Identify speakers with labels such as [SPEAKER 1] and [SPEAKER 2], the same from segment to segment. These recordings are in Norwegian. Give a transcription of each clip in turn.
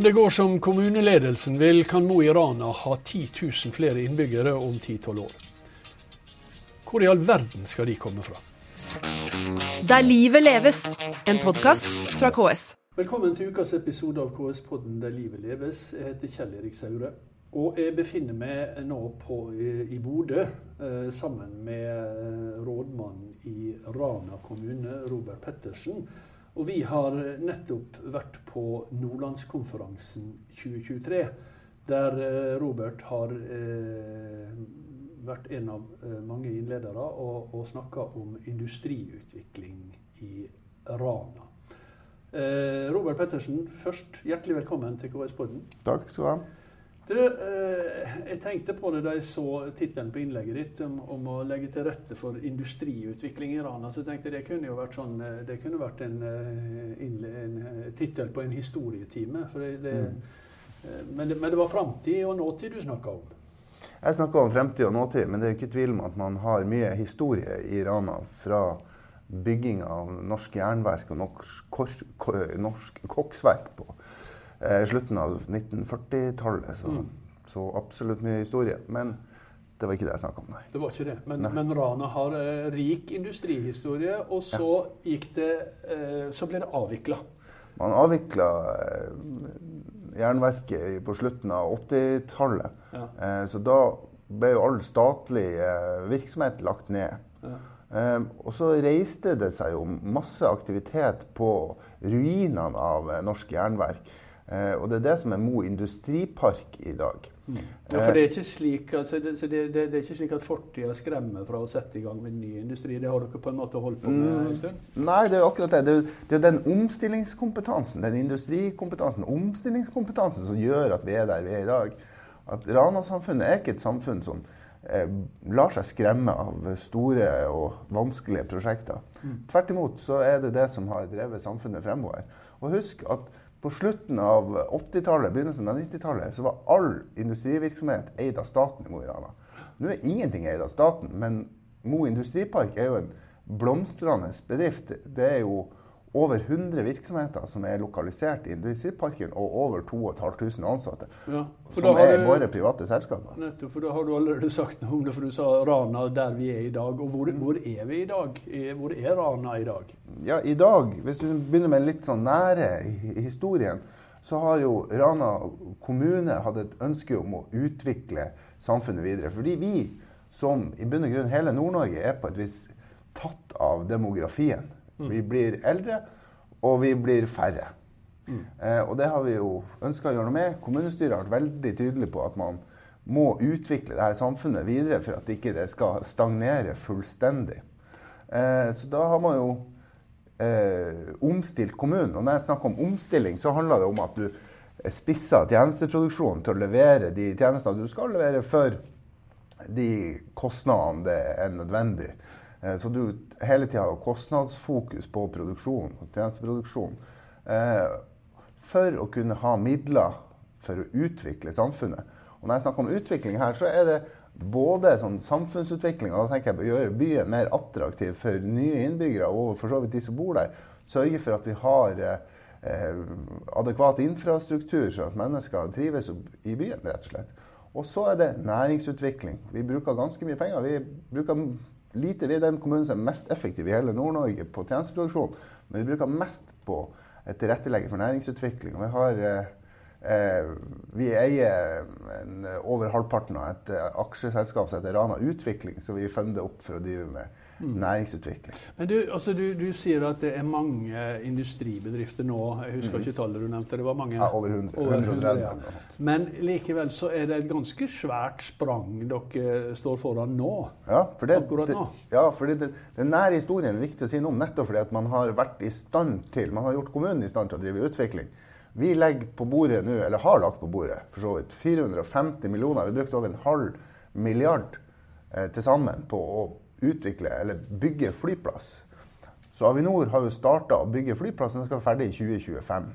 [SPEAKER 1] Om det går som kommuneledelsen vil, kan Mo i Rana ha 10 000 flere innbyggere om 10-12 år. Hvor i all verden skal de komme fra?
[SPEAKER 2] Der livet leves, en podkast fra KS.
[SPEAKER 1] Velkommen til ukas episode av KS-podden Der livet leves. Jeg heter Kjell Erik Saure. Og jeg befinner meg nå på, i Bodø eh, sammen med eh, rådmannen i Rana kommune, Robert Pettersen. Og vi har nettopp vært på Nordlandskonferansen 2023, der eh, Robert har eh, vært en av eh, mange innledere og, og snakka om industriutvikling i Rana. Robert Pettersen, først hjertelig velkommen til KS-podden.
[SPEAKER 3] Takk skal du ha.
[SPEAKER 1] Du, eh, jeg tenkte på det da jeg så tittelen på innlegget ditt om, om, å legge til rette for industriutvikling i Rana. Så tenkte jeg det kunne jo vært, sånn, eh, det kunne vært en, eh, en tittel på en historietime. Det, det, mm. men, det, men, det, var framtid og nåtid du snakka om?
[SPEAKER 3] Jeg snakka om fremtid og nåtid, men det er jo ikke tvil om at man har mye historie i Rana. Fra bygging av norsk jernverk og norsk, norsk koksverk på eh, slutten av 1940-tallet. Så, mm. så, absolutt mye historie. Men det var ikke det jeg snakka om, nei.
[SPEAKER 1] Det var ikke det. Men, men Rana har eh, rik industrihistorie, og så, ja. det, eh, så ble det avvikla.
[SPEAKER 3] Man avvikla eh, jernverket på slutten av 80-tallet. Ja. Eh, så da ble jo all statlig eh, virksomhet lagt ned. Ja. Um, og så reiste det seg jo masse aktivitet på ruinene av norsk jernverk. Eh, og det er det som er Mo industripark i dag.
[SPEAKER 1] Mm. Ja, for det er ikke slik, altså, det, det, det, det, er ikke slik at fortida skremmer fra å sette i gang med ny industri? Det har dere på en måte holdt på med mm. en stund?
[SPEAKER 3] Nei, det er akkurat det. Det er, den omstillingskompetansen, den industrikompetansen, omstillingskompetansen som gjør at vi er der vi er i dag. At Rana-samfunnet er ikke et samfunn som eh, lar seg skremme av store og vanskelige prosjekter. Mm. Tvert imot så er det det som har drevet samfunnet fremover. Og husk at på slutten av 80-tallet, begynnelsen av 90-tallet, så var all industrivirksomhet eid av staten i Mo i Rana. Nå er ingenting eid av staten, men Mo industripark er jo en blomstrende bedrift. Det er jo over 100 virksomheter som er lokalisert i industriparken, og over 2500 ansatte. Ja, som er du, bare private selskaper.
[SPEAKER 1] Nettopp, for da har du allerede sagt noe om det, for du sa Rana der vi er i dag. Og hvor, hvor er vi i dag? Hvor er Rana i dag?
[SPEAKER 3] Ja, i dag, hvis du begynner med litt sånn nære historien, så har jo Rana kommune hatt et ønske om å utvikle samfunnet videre. Fordi vi, som i bunn og grunn hele Nord-Norge, er på et vis tatt av demografien. Mm. Vi blir eldre, og vi blir færre. Mm. Eh, og det har vi jo ønska å gjøre noe med. Kommunestyret har vært veldig tydelig på at man må utvikle dette samfunnet videre for at det ikke skal stagnere fullstendig. Eh, så da har man jo eh, omstilt kommunen. Og når jeg snakker om omstilling, så handler det om at du spisser tjenesteproduksjonen til å levere de tjenestene du skal levere for de kostnadene det er nødvendig. Eh, så du hele tida har kostnadsfokus på produksjon og tjenesteproduksjon. Eh, for å kunne ha midler for å utvikle samfunnet. Og når jeg snakker om utvikling her, så er det både sånn samfunnsutvikling, og da tenker jeg på å gjøre byen mer attraktiv for nye innbyggere og for så vidt de som bor der. Sørge for at vi har eh, adekvat infrastruktur, sånn at mennesker trives i byen, rett og slett. Og så er det næringsutvikling. Vi bruker ganske mye penger. Vi bruker lite. Vi er den kommunen som er mest effektiv i hele Nord-Norge på tjenesteproduksjon. Men vi bruker mest på tilrettelegging for næringsutvikling. Vi har eh, eh vi eier en, over halvparten av et aksjeselskap som heter Rana Utvikling, som vi funder opp for å drive med. Næringsutvikling.
[SPEAKER 1] Men du, altså du, du, sier at det er mange industribedrifter nå. Jeg husker mm. ikke tallet du nevnte. det var mange.
[SPEAKER 3] Ja, over 100. Over 130, ja.
[SPEAKER 1] Men likevel så er det et ganske svært sprang dere står foran nå.
[SPEAKER 3] Ja, for det, akkurat nå. Det, ja, for det, den nære historien er viktig å si noe om, nettopp fordi at man har vært i stand til, man har gjort kommunen i stand til å drive utvikling. Vi legger på bordet nå, eller har lagt på bordet, for så vidt 450 millioner. Vi brukte over en halv milliard eh, til sammen på å utvikle eller bygge flyplass. Så Avinor har jo starta å bygge flyplassen. Den skal være ferdig i 2025.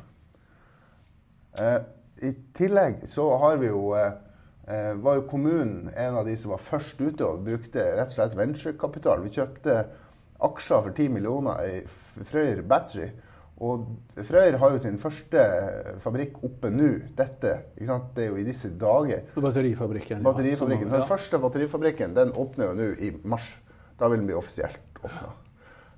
[SPEAKER 3] Eh, I tillegg så har vi jo eh, eh, var jo kommunen en av de som var først ute og brukte rett og slett venturekapital. Vi kjøpte aksjer for 10 millioner i Frøyer Battery. Og Frøyer har jo sin første fabrikk oppe nå. Dette? Det er jo i disse dager.
[SPEAKER 1] Batterifabrikken.
[SPEAKER 3] Batterifabrikken.
[SPEAKER 1] Ja,
[SPEAKER 3] Den første batterifabrikken den åpner jo nå i mars. Da vil den bli offisielt åpna.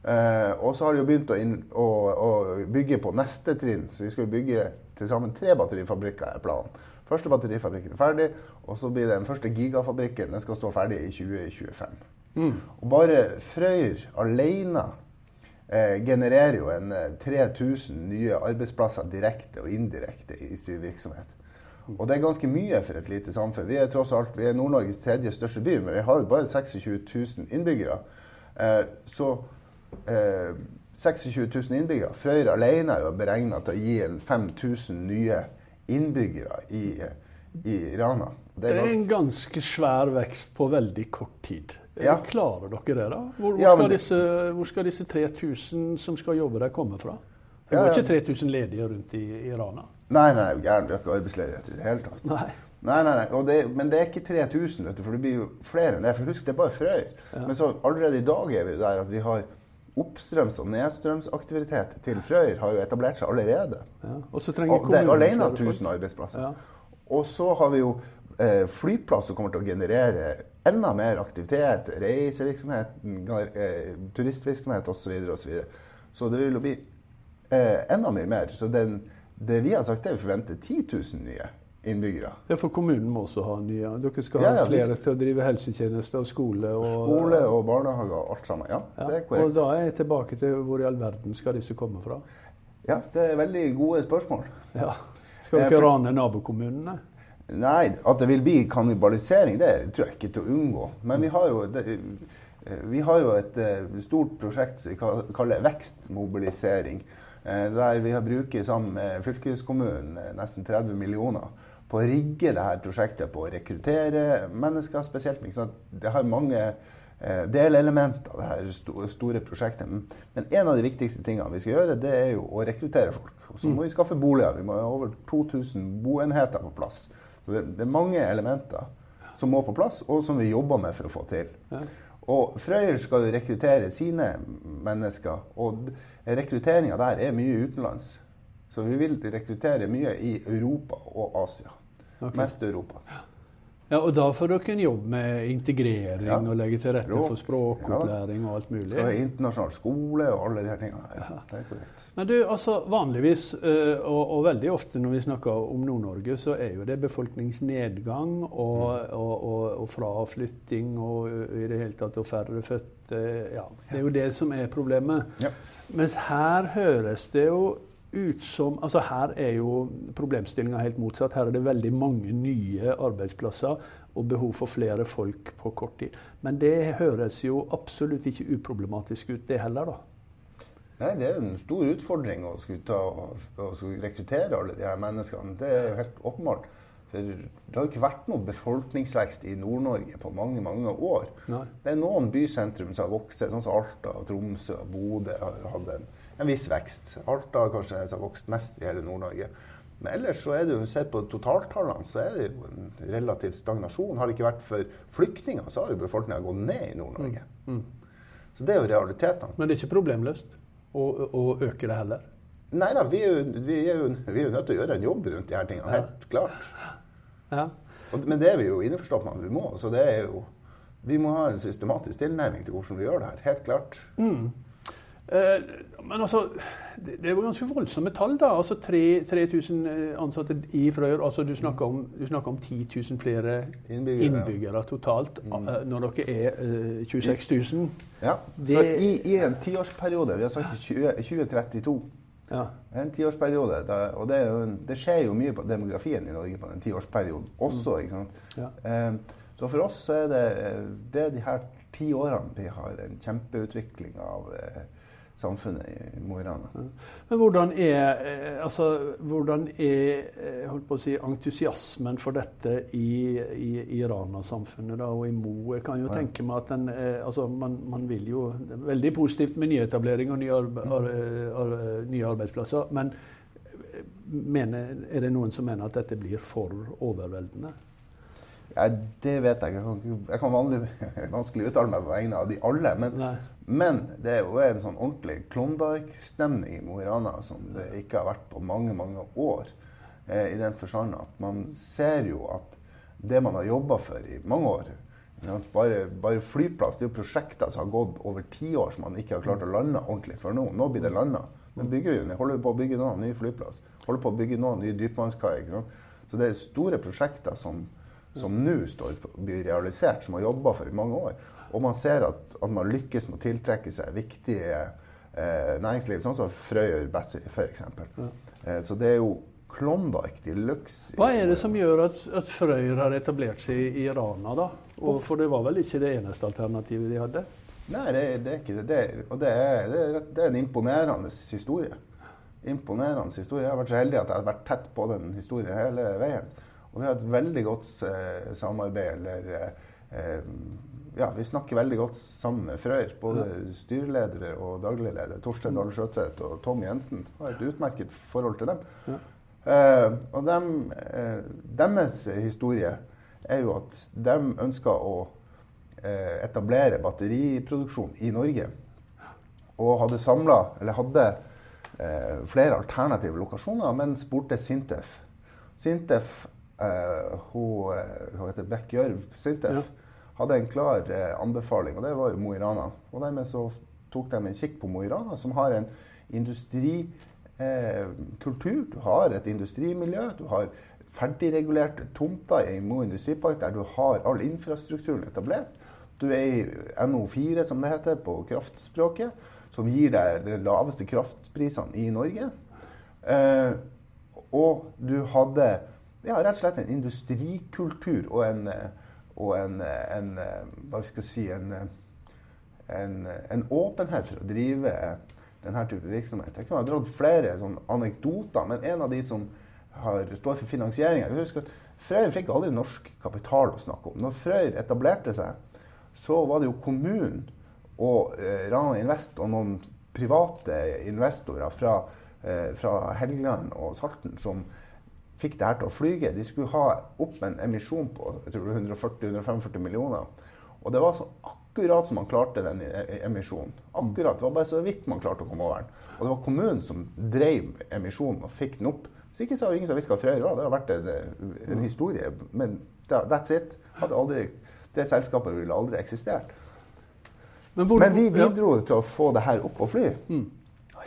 [SPEAKER 3] Eh, og så har de jo begynt å, inn, å, å bygge på neste trinn. Så de skal jo bygge til sammen tre batterifabrikker, er planen. Første batterifabrikken er ferdig, og så blir det den første gigafabrikken den skal stå ferdig i 2025. Og bare Frøyr alene eh, genererer jo en eh, 3000 nye arbeidsplasser direkte og indirekte i sin virksomhet. Og det er ganske mye for et lite samfunn. Vi er tross alt vi er Nord-Norges tredje største by, men vi har jo bare 26 000 innbyggere. Eh, så eh, 26 000 innbyggere. Frøyre alene er jo beregna til å gi en 5000 nye innbyggere i, i Rana.
[SPEAKER 1] Det er en ganske svær vekst på veldig kort tid.
[SPEAKER 3] Ja.
[SPEAKER 1] Klarer dere det, da? Hvor, hvor,
[SPEAKER 3] Ja,
[SPEAKER 1] skal
[SPEAKER 3] det-
[SPEAKER 1] disse, hvor skal disse 3000 som skal jobbe der, komme fra? Det
[SPEAKER 3] Ja, ja.
[SPEAKER 1] ikke 3000 ledige rundt i, i Rana.
[SPEAKER 3] Nei, nei. Vi har ikke arbeidsledighet i det hele tatt.
[SPEAKER 1] Nei.
[SPEAKER 3] Nei, nei, nei. Og det, men det er ikke 3000, vet du, for det blir jo flere enn det. For husk, det er bare Frøyer. Men så allerede i dag er vi der at vi har oppstrøms- og nedstrømsaktivitet til Frøyer har jo etablert seg allerede.
[SPEAKER 1] Ja. Og så trenger
[SPEAKER 3] Og det er alene
[SPEAKER 1] flere
[SPEAKER 3] 1000 arbeidsplasser.
[SPEAKER 1] Ja.
[SPEAKER 3] Og så har vi jo eh, flyplass som kommer til å generere enda mer aktivitet. Reisevirksomhet, eh, turistvirksomhet osv. Så, videre, og så, videre. så det vil jo bli eh, enda mye mer. Så den, det vi har sagt, er at vi forventer 10 000 nye innbyggere.
[SPEAKER 1] Ja, for kommunen må også ha nye. Dere skal
[SPEAKER 3] Ja,
[SPEAKER 1] ha
[SPEAKER 3] ja, vi
[SPEAKER 1] flere til å drive helsetjenester og skole. Og,
[SPEAKER 3] Skole og barnehager og alt sammen. Ja,
[SPEAKER 1] ja.
[SPEAKER 3] det er
[SPEAKER 1] Og da er jeg tilbake til hvor i all verden skal disse komme fra?
[SPEAKER 3] Ja, det er veldig gode spørsmål.
[SPEAKER 1] Ja. Skal
[SPEAKER 3] Eh,
[SPEAKER 1] dere
[SPEAKER 3] for-
[SPEAKER 1] rane nabokommunene?
[SPEAKER 3] Nei, at det vil bli kannibalisering, det tror jeg ikke til å unngå. Men vi har jo, det, eh, vi har jo et eh, stort prosjekt som vi kaller vekstmobilisering. Eh, Der vi har brukt sammen med fylkeskommunen eh, nesten 30 millioner på å rigge dette prosjektet på å rekruttere mennesker spesielt. Det har mange eh, delelementer, det her store prosjektet. Men en av de viktigste tingene vi skal gjøre, det er jo å rekruttere folk. Og så må vi skaffe boliger. Vi må ha over 2000 boenheter på plass. Så det, det er mange elementer som må på plass, og som vi jobber med for å få til.
[SPEAKER 1] Ja.
[SPEAKER 3] Og Frøyer skal jo rekruttere sine mennesker, og rekrutteringa der er mye utenlands. Så vi vil rekruttere mye i Europa og Asia.
[SPEAKER 1] Okay.
[SPEAKER 3] Mest Europa.
[SPEAKER 1] Ja, og da får dere en jobb med integrering
[SPEAKER 3] Ja,
[SPEAKER 1] og legge til rette
[SPEAKER 3] språk.
[SPEAKER 1] for språkopplæring og alt mulig.
[SPEAKER 3] Så er internasjonal skole og alle de her tingene. Ja, det er korrekt.
[SPEAKER 1] Men du, altså vanligvis, eh, og, og veldig ofte når vi snakker om Nord-Norge, så er jo det befolkningsnedgang og,
[SPEAKER 3] Mm.
[SPEAKER 1] og, og, og fraflytting og i det hele tatt og færre fødte. Ja, det er jo det som er problemet.
[SPEAKER 3] Ja.
[SPEAKER 1] Mens her høres det jo ut som altså Her er jo problemstillinga helt motsatt. Her er det veldig mange nye arbeidsplasser og behov for flere folk på kort tid. Men det høres jo absolutt ikke uproblematisk ut, det heller, da.
[SPEAKER 3] Nei, det er en stor utfordring å skulle, ta, å skulle rekruttere alle de her menneskene. Det er jo helt åpenbart. For det har jo ikke vært noe befolkningsvekst i Nord-Norge på mange, mange år.
[SPEAKER 1] Nei.
[SPEAKER 3] Det er noen bysentrum som har vokst, sånn som Alta, Tromsø og Bodø har hatt en, en viss vekst. Alta kanskje som har vokst mest i hele Nord-Norge. Men ellers så er det jo, sett på totaltallene, så er det jo en relativ stagnasjon. Har det ikke vært for flyktninger, så har jo befolkninga gått ned i Nord-Norge. Så det er jo realitetene.
[SPEAKER 1] Men det er ikke problemløst å, å øke det heller.
[SPEAKER 3] Nei da, vi vi, er jo, vi er jo nødt til å gjøre en jobb rundt de her tingene. Helt klart.
[SPEAKER 1] Ja.
[SPEAKER 3] Men det er vi jo innforstått med at vi må. Så det er jo Vi må ha en systematisk tilnærming til hvordan vi gjør det her. Helt klart.
[SPEAKER 1] Eh, men altså, det, det jo ganske voldsomme tall, da. Altså 3000 ansatte i Frøyer. Altså du snakker om, du snakker om 10 000 flere
[SPEAKER 3] Innbyggere,
[SPEAKER 1] innbyggere totalt mm. når dere er eh, 26 000.
[SPEAKER 3] Ja,
[SPEAKER 1] Det-
[SPEAKER 3] Så i, i en tiårsperiode Vi har sagt 20, 2032.
[SPEAKER 1] Ja.
[SPEAKER 3] En tiårsperiode. Og det, er jo, det skjer jo mye på demografien i Norge på den tiårsperioden også. ikke sant?
[SPEAKER 1] Ja.
[SPEAKER 3] Eh, så for oss er det, det er de her ti årene vi har en kjempeutvikling av eh, samfunnet i Mo i Rana.
[SPEAKER 1] Men hvordan er, eh, altså, hvordan er eh, si, entusiasmen for dette i, i, i Rana-samfunnet og i Mo? Jeg kan jo
[SPEAKER 3] Ja.
[SPEAKER 1] tenke meg at den, eh, altså, man, man vil jo veldig positivt med nyetablering og nye, arbe, ar, ar, nye arbeidsplasser. Men mener, er det noen som mener at dette blir for overveldende?
[SPEAKER 3] Jeg, det vet jeg ikke. Jeg kan, vanlig, vanskelig uttale meg på vegne av de alle. Men, men det er jo en sånn ordentlig Klondyke-stemning i Mo i Rana som det ikke har vært på mange, mange år. Eh, I den forstand at man ser jo at det man har jobba for i mange år bare, bare, flyplass, Det er jo prosjekter som har gått over tiår som man ikke har klart å lande ordentlig før nå. Nå blir det landa. Men bygger jo, holder på å bygge nå ny flyplass. Holder på å bygge nå ny dypvannskai. Så det er store prosjekter som som nå står blir realisert, som har jobba for i mange år. Og man ser at, at, man lykkes med å tiltrekke seg viktige eh, næringsliv, sånn som Frøyer Battery f.eks. Ja. Eh, så det er jo Klondyke de luxe.
[SPEAKER 1] Hva er det som gjør at, at Frøyer har etablert seg i Rana, da? Og, for det var vel ikke det eneste alternativet de hadde?
[SPEAKER 3] Nei, det, det er ikke det. det og det er, det, er, det er, en imponerende historie. Imponerende historie. Jeg har vært så heldig at jeg har vært tett på den historien hele veien. Og vi har et veldig godt eh, samarbeid. Eller eh, ja, vi snakker veldig godt sammen med Frøyer. Både styreledere og daglig leder. Torstein Dahl Skjøtvedt og Tom Jensen. Har et utmerket forhold til dem. Ja. Eh, og dem, eh, deres historie er jo at de ønsker å eh, etablere batteriproduksjon i Norge. Og hadde samla, eller hadde eh, flere alternative lokasjoner, men spurte Sintef. Sintef, eh, hun, hun heter Beck Gjørv Sintef, ja. hadde en klar anbefaling, og det var jo Mo i Rana. Og dermed så tok de en kikk på Mo i Rana, som har en industrikultur. eh, du har et industrimiljø, du har ferdigregulerte tomter i Mo industripark der du har all infrastrukturen etablert. Du er i NO4, som det heter på kraftspråket, som gir deg de laveste kraftprisene i Norge. Eh, og du hadde ja, rett og slett en industrikultur og en, og en, en Hva skal jeg si en, en, en åpenhet for å drive denne type virksomhet. Jeg kunne ha dratt flere anekdoter, men en av de som har, står for finansieringa Frøyer fikk aldri norsk kapital å snakke om. Når Frøyer etablerte seg, så var det jo kommunen og eh, Rana Invest og noen private investorer fra, eh, fra Helgeland og Salten som fikk det her til å flyge. De skulle ha opp en emisjon på 140-145 millioner. Og det var så akkurat som man klarte den emisjonen. Akkurat, Det var bare så vidt man klarte å komme over den. Og det var kommunen som drev emisjonen og fikk den opp. Så ikke sa ingen som hva Frøy var. Det har vært en, en historie. Men that's it. Aldri, det selskapet ville aldri eksistert. Men, hvor, Men vi bidro ja. til å få det her opp og fly. Mm.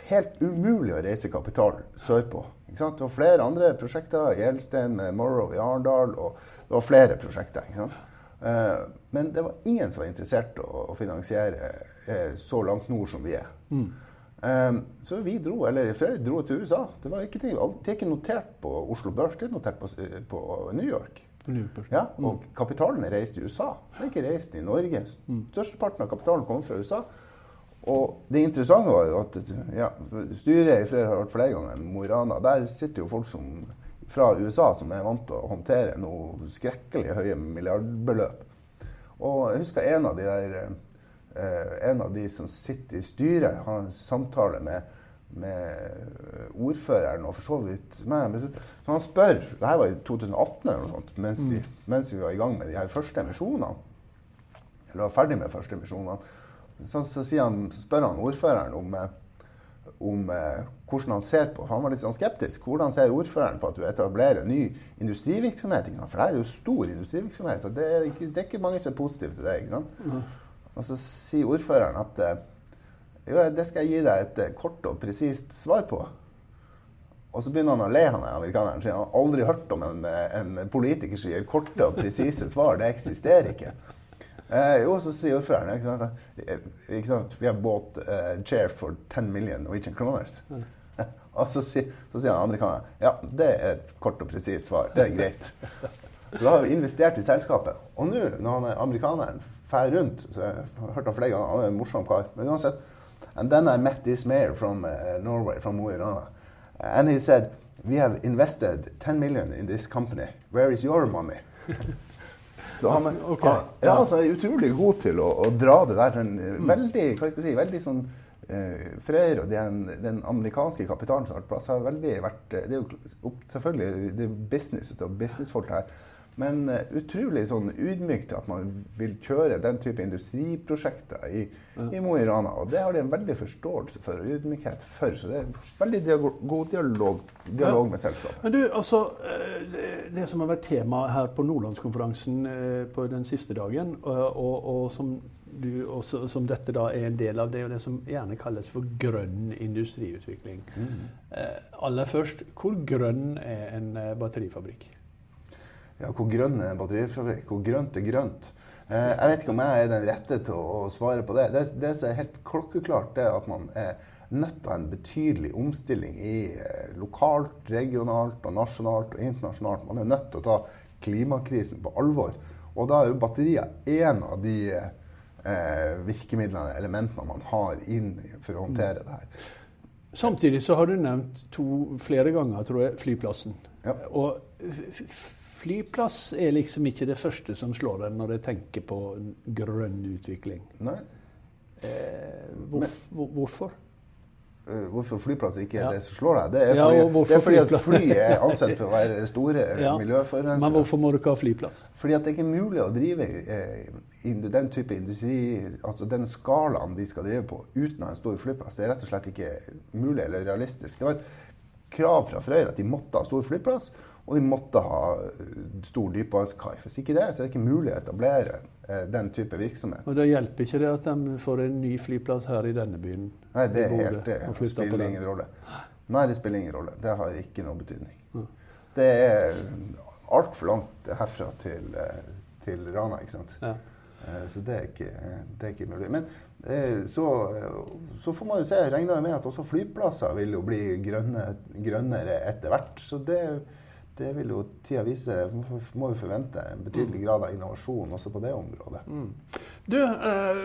[SPEAKER 3] Helt umulig å reise kapital sørpå. Det var flere andre prosjekter. Gjelsten, Morrow i Arendal. Og det var flere prosjekter. ikke sant? Eh, men det var ingen som var interessert i å finansiere eh, så langt nord som vi er. Mm. Um, så vi dro, eller Frøy dro til USA. Det, var ikke, det er ikke notert på Oslo Børs, det er notert på, på New York. Ja, og mm. kapitalen er reist i USA. Den er ikke reist i Norge. Mm. Størsteparten av kapitalen kommer fra USA. Og det interessante var jo at ja, styret i Frøyre har vært flere ganger Mo i Rana. Der sitter jo folk som fra USA som er vant til å håndtere noe skrekkelig høye milliardbeløp. Og jeg husker en av de der eh, en av de som sitter i styret, har en samtale med, med ordføreren og for så vidt meg. Så han spør Det her var i 2018 eller noe sånt, mens, de, mm. mens vi var i gang med de her første emisjonene. Eller var ferdig med de første emisjonene. Så, så, han, så spør han ordføreren om eh, om eh, hvordan han ser på for Han var litt sånn skeptisk. Hvordan ser ordføreren på at du etablerer ny industrivirksomhet? For det er jo stor industrivirksomhet. så Det er ikke, det er ikke mange som er positive til det. Mm. Og så sier ordføreren at eh, jo, det skal jeg gi deg et eh, kort og presist svar på. Og så begynner han å le, han amerikaneren. Sier han har aldri hørt om en, en politiker som gir korte og presise svar. Det eksisterer ikke. Eh, jo, så sier ordføreren ikke sant? Ikke sant? Vi har båt uh, chair for 10 million Norwegian kroners. Mm. og så, si, så sier han amerikaneren ja, det er et kort og presist svar. Det er greit. så da har vi investert i selskapet. Og nå, når han er amerikaneren drar rundt så Jeg har hørt han flere ganger, han er en morsom kar. Men uansett And then I met this mayor from uh, Norway, from Mo i Rana. And he said, We have invested 10 million in this company. Where is your money? Så han, okay. han ja, altså, er utrolig god til å, å dra det der. En, mm. Veldig hva skal jeg si, veldig sånn eh, Frøyer og den, den, amerikanske kapitalen som har vært plass, har veldig vært Det er jo selvfølgelig det er business og businessfolk her. Men uh, utrolig sånn ydmykt at man vil kjøre den type industriprosjekter i, ja. i Mo i Rana. Og det har de en veldig forståelse for og ydmykhet for. Så det er veldig dialog, god dialog, dialog ja. med selskapet.
[SPEAKER 1] Men du, altså, det, det, som har vært tema her på Nordlandskonferansen på den siste dagen, og, og, og som du, også, som dette da er en del av, det er det som gjerne kalles for grønn industriutvikling. Mm. Eh, aller først, hvor grønn er en eh, batterifabrikk?
[SPEAKER 3] Ja, hvor grønn er en batterifabrikk? Hvor grønt er grønt? Eh, jeg vet ikke om jeg er den rette til å, å svare på det. Det, det som er helt klokkeklart, er at man er nødt til en betydelig omstilling i eh, lokalt, regionalt, og nasjonalt og internasjonalt. Man er nødt til å ta klimakrisen på alvor. Og da er jo batterier en av de eh, eh, virkemidlene, elementene man har inn for å håndtere det her.
[SPEAKER 1] Samtidig så har du nevnt to, flere ganger tror jeg, flyplassen. Ja. Og flyplass er liksom ikke det første som slår deg når jeg tenker på grønn utvikling.
[SPEAKER 3] Nei.
[SPEAKER 1] Eh, hvor, hvorfor?
[SPEAKER 3] Eh, hvorfor flyplass ikke er ja. det som slår deg. Det er fordi, ja, det er fordi at fly er ansett for å være store ja. miljøforurensere.
[SPEAKER 1] Men hvorfor må du ikke ha flyplass?
[SPEAKER 3] Fordi at det ikke er mulig å drive eh, den type industri, altså den skalaen de skal drive på, uten å ha en stor flyplass. Det er rett og slett ikke mulig eller realistisk. Det var et krav fra Frøyr at de måtte ha stor flyplass. Og de måtte ha eh, stor dypvannskai. Hvis ikke det, så er det ikke mulig å etablere eh, den type virksomhet.
[SPEAKER 1] Og Da hjelper ikke det at de får en ny flyplass her i denne byen?
[SPEAKER 3] Nei, det er helt det. spiller ingen rolle. Nei, det spiller ingen rolle. Det har ikke noe betydning. Ja. Det er altfor langt herfra til, eh, til Rana, ikke sant. Ja. Så det er, ikke, det er ikke, mulig. Men så, så, får man jo se, regner med at også flyplasser vil jo bli grønne, grønnere etter hvert. Så det det vil jo tida vise. Må vi forvente en betydelig mm. grad av innovasjon også på det området. Mm.
[SPEAKER 1] Du, eh,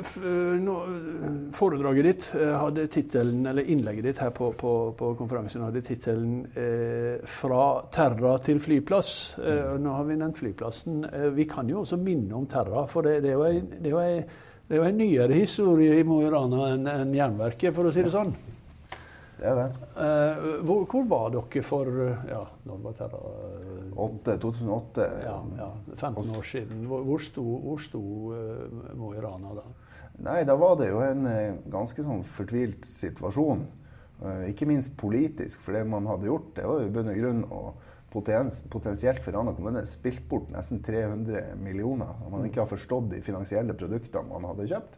[SPEAKER 1] Foredraget ditt eh, hadde tittelen, eller innlegget ditt her på, på, på konferansen hadde tittelen eh, 'Fra Terra til flyplass'. Eh, mm. nå har vi nevnt flyplassen. Eh, vi kan jo også minne om Terra, for det, det er jo en nyere historie i Mo i Rana enn en Jernverket, for å si det sånn.
[SPEAKER 3] Det er det.
[SPEAKER 1] Uh, hvor, hvor, var dere for ja, når var det
[SPEAKER 3] da? 2008.
[SPEAKER 1] Ja, ja, 15 år siden. Hvor, hvor sto, hvor sto uh, Mo i Rana da?
[SPEAKER 3] Nei, Da var det jo en uh, ganske sånn fortvilt situasjon. Ikke minst politisk, for det man hadde gjort, det var jo i bunn og grunn å potensielt for Rana kommune spilt bort nesten 300 millioner. Man ikke har forstått de finansielle produktene man hadde kjøpt.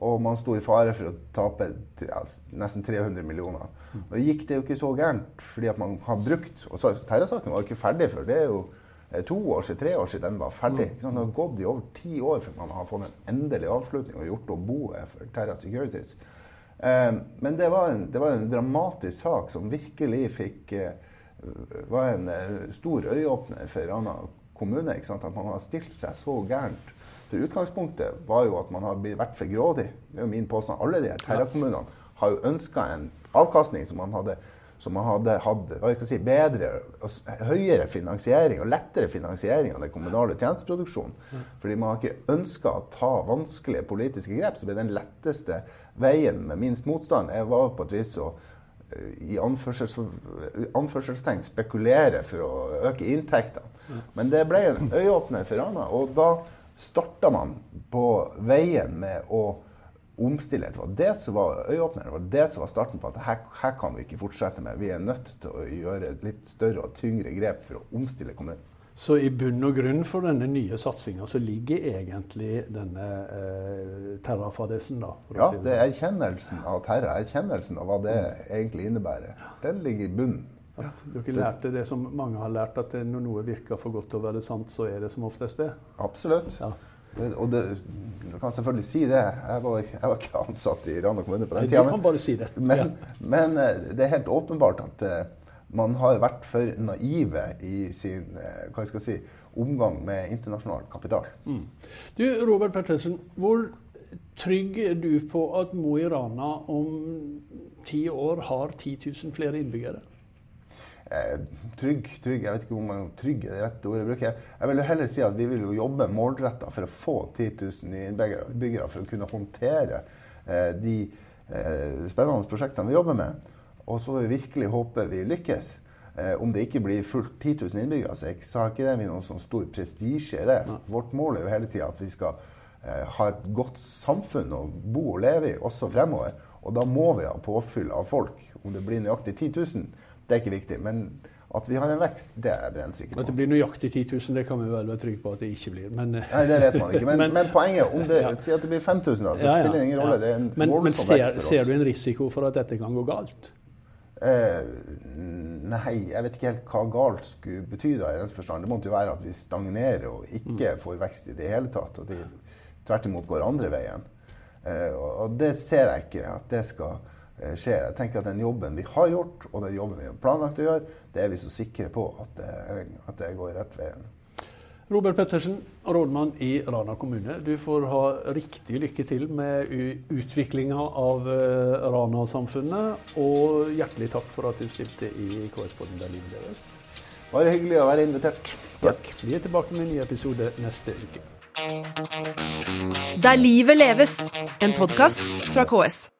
[SPEAKER 3] Og man sto i fare for å tape ja, nesten 300 millioner. Og det gikk det jo ikke så gærent, fordi at man har brukt Og Terra-saken var jo ikke ferdig før. Det er jo to år siden, tre år siden den var ferdig. Mm. Det har gått i over ti år før man har fått en endelig avslutning og gjort om boet for Terra Securities. Eh, men det var, en, det var, en, dramatisk sak som virkelig fikk eh, var en eh, stor øyeåpner for Rana kommune. At man har stilt seg så gærent for utgangspunktet var jo at man har vært for grådig. Det er jo min påstand. Alle de terrakommunene har jo ønska en avkastning som man hadde som man hadde hatt si, bedre høyere finansiering og lettere finansiering av den kommunale tjenesteproduksjonen. Fordi man har ikke ønska å ta vanskelige politiske grep, så ble den letteste veien med minst motstand jeg var på et vis å eh, i anførsels, anførselstegn spekulere for å øke inntektene. Men det ble en øyeåpner for Rana. Og da starta man på veien med å omstille. Det var det som var øyeåpneren. Det var det som var starten på at her, her, kan vi ikke fortsette med. Vi er nødt til å gjøre et litt større og tyngre grep for å omstille kommunen.
[SPEAKER 1] Så i bunn og grunn for denne nye satsinga så ligger egentlig denne eh, terrafadesen, da?
[SPEAKER 3] Ja, det er erkjennelsen av terra. Erkjennelsen av hva det egentlig innebærer. Den ligger i bunnen.
[SPEAKER 1] At dere lærte det som mange har lært, at når noe virker for godt til å være sant, så er det som oftest det?
[SPEAKER 3] Absolutt. Ja. Det, og det, du kan selvfølgelig si det. Jeg var, jeg var ikke ansatt i Rana kommune på den tida.
[SPEAKER 1] Men, bare si det.
[SPEAKER 3] Men, ja. men, eh, det er helt åpenbart at uh, man har vært for naive i sin uh, hva skal jeg si, omgang med internasjonal kapital. Mm.
[SPEAKER 1] Du, Robert Pettersen, hvor trygg er du på at Mo i Rana om ti år har 10 000 flere innbyggere?
[SPEAKER 3] Eh, trygg, trygg, Jeg vet ikke om trygg er det rette ordet jeg bruker. Jeg vil jo heller si at vi vil jo jobbe målretta for å få 10 000 innbyggere for å kunne håndtere eh, de eh, spennende prosjektene vi jobber med. Og så vil vi virkelig håpe vi lykkes. Eh, om det ikke blir fullt 10 000 innbyggere, så, så har ikke det noen sånn stor prestisje i det. Vårt mål er jo hele tida at vi skal eh, ha et godt samfunn å bo og leve i også fremover. Og da må vi ha påfyll av folk. Om det blir nøyaktig 10 000, det er ikke viktig. Men at vi har en vekst, det er jeg brennsikker på.
[SPEAKER 1] At det blir nøyaktig 10 000, det kan vi vel være trygge på at det ikke blir. Men, eh,
[SPEAKER 3] Nei, det vet man ikke. Men,
[SPEAKER 1] Men-
[SPEAKER 3] men, poenget om det,
[SPEAKER 1] Ja.
[SPEAKER 3] Si at det blir 5000, da, så
[SPEAKER 1] Ja, ja,
[SPEAKER 3] spiller det ingen rolle. Det er en
[SPEAKER 1] men, men ser,
[SPEAKER 3] vekst for oss.
[SPEAKER 1] ser du en risiko for at dette kan gå galt?
[SPEAKER 3] Eh, nei, jeg vet ikke helt hva galt skulle bety da, i den forstand. Det måtte jo være at vi stagnerer og ikke får vekst i det hele tatt. Og de tvert imot går andre veien. Eh, og, og det ser jeg ikke at det skal skje. Jeg tenker at den jobben vi har gjort, og den jobben vi har planlagt å gjøre, det er vi så sikre på at det, at det går rett veien.
[SPEAKER 1] Robert Pettersen, rådmann i Rana kommune. Du får ha riktig lykke til med utviklinga av eh, Rana-samfunnet. Og hjertelig takk for at du stilte i KS-podden Der livet leves.
[SPEAKER 3] Bare hyggelig å være invitert. Takk.
[SPEAKER 1] Vi er tilbake med en ny episode neste uke.
[SPEAKER 2] Der livet leves, en podkast fra KS.